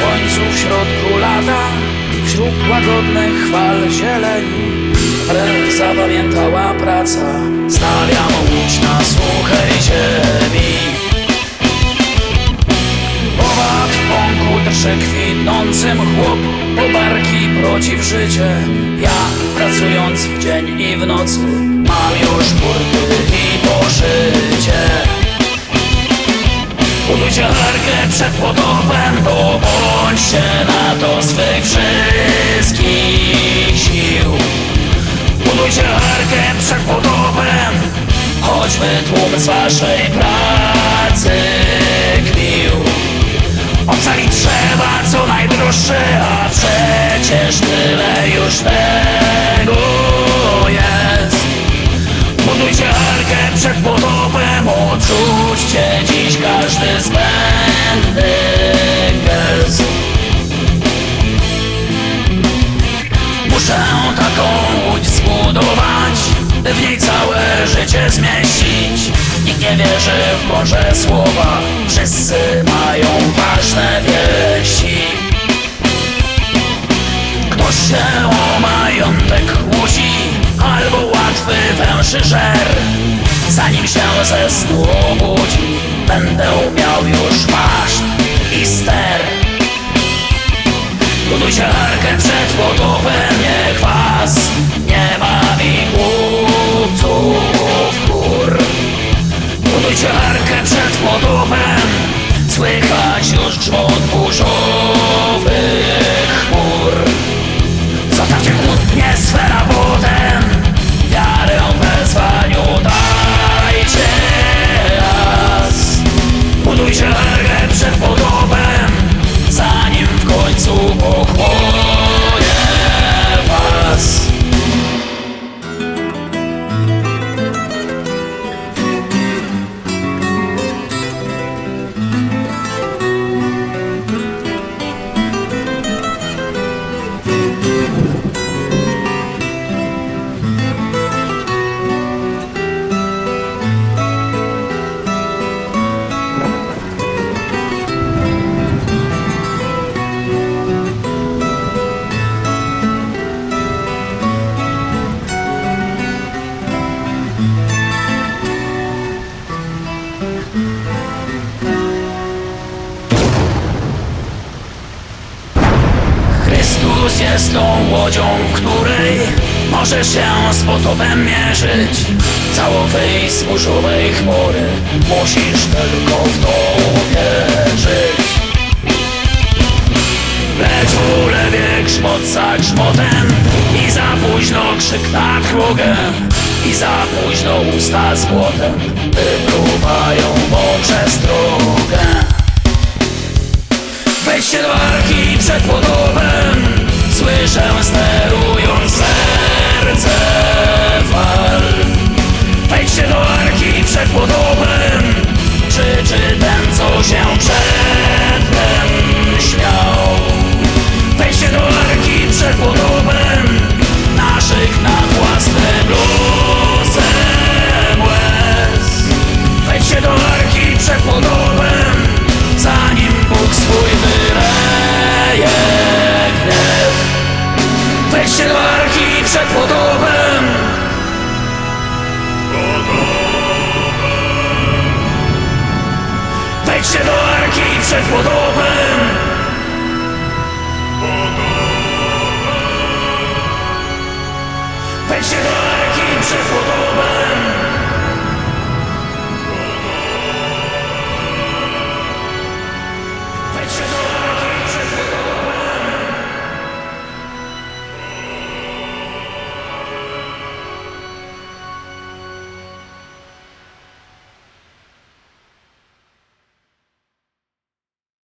lasu w środku lata Wśród łagodnych fal zieleni Ale zapamiętała praca Stawiam łódź na suchej ziemi. Owad pąku drży kwitnącym chłop Po barki w życie. Ja pracując w dzień i w nocy Mam już burty i poszycie Budujcie arkę przed potopem To bądźcie na to swych wszystkich sił. Budujcie arkę przed potopem Choćby tłum z waszej pracy kpił Ocalić trzeba co najdroższe A przecież tyle już każdy zbędny gest. Muszę taką łódź zbudować By w niej całe życie zmieścić. Nikt nie wierzy w Boże słowa Wszyscy mają ważne wieści. Ktoś się o majątek kłóci Albo łatwy węży żer Zanim się ze snu obudzi Będę miał już maszt i ster. Budujcie arkę przed Chrystus jest tą łodzią, której możesz się z potopem mierzyć. Całą wyjść z burzowej chmury Musisz tylko w to uwierzyć. Lecz ulewie grzmot za grzmotem I za późno krzyk na krugę I za późno usta z błotem arki przed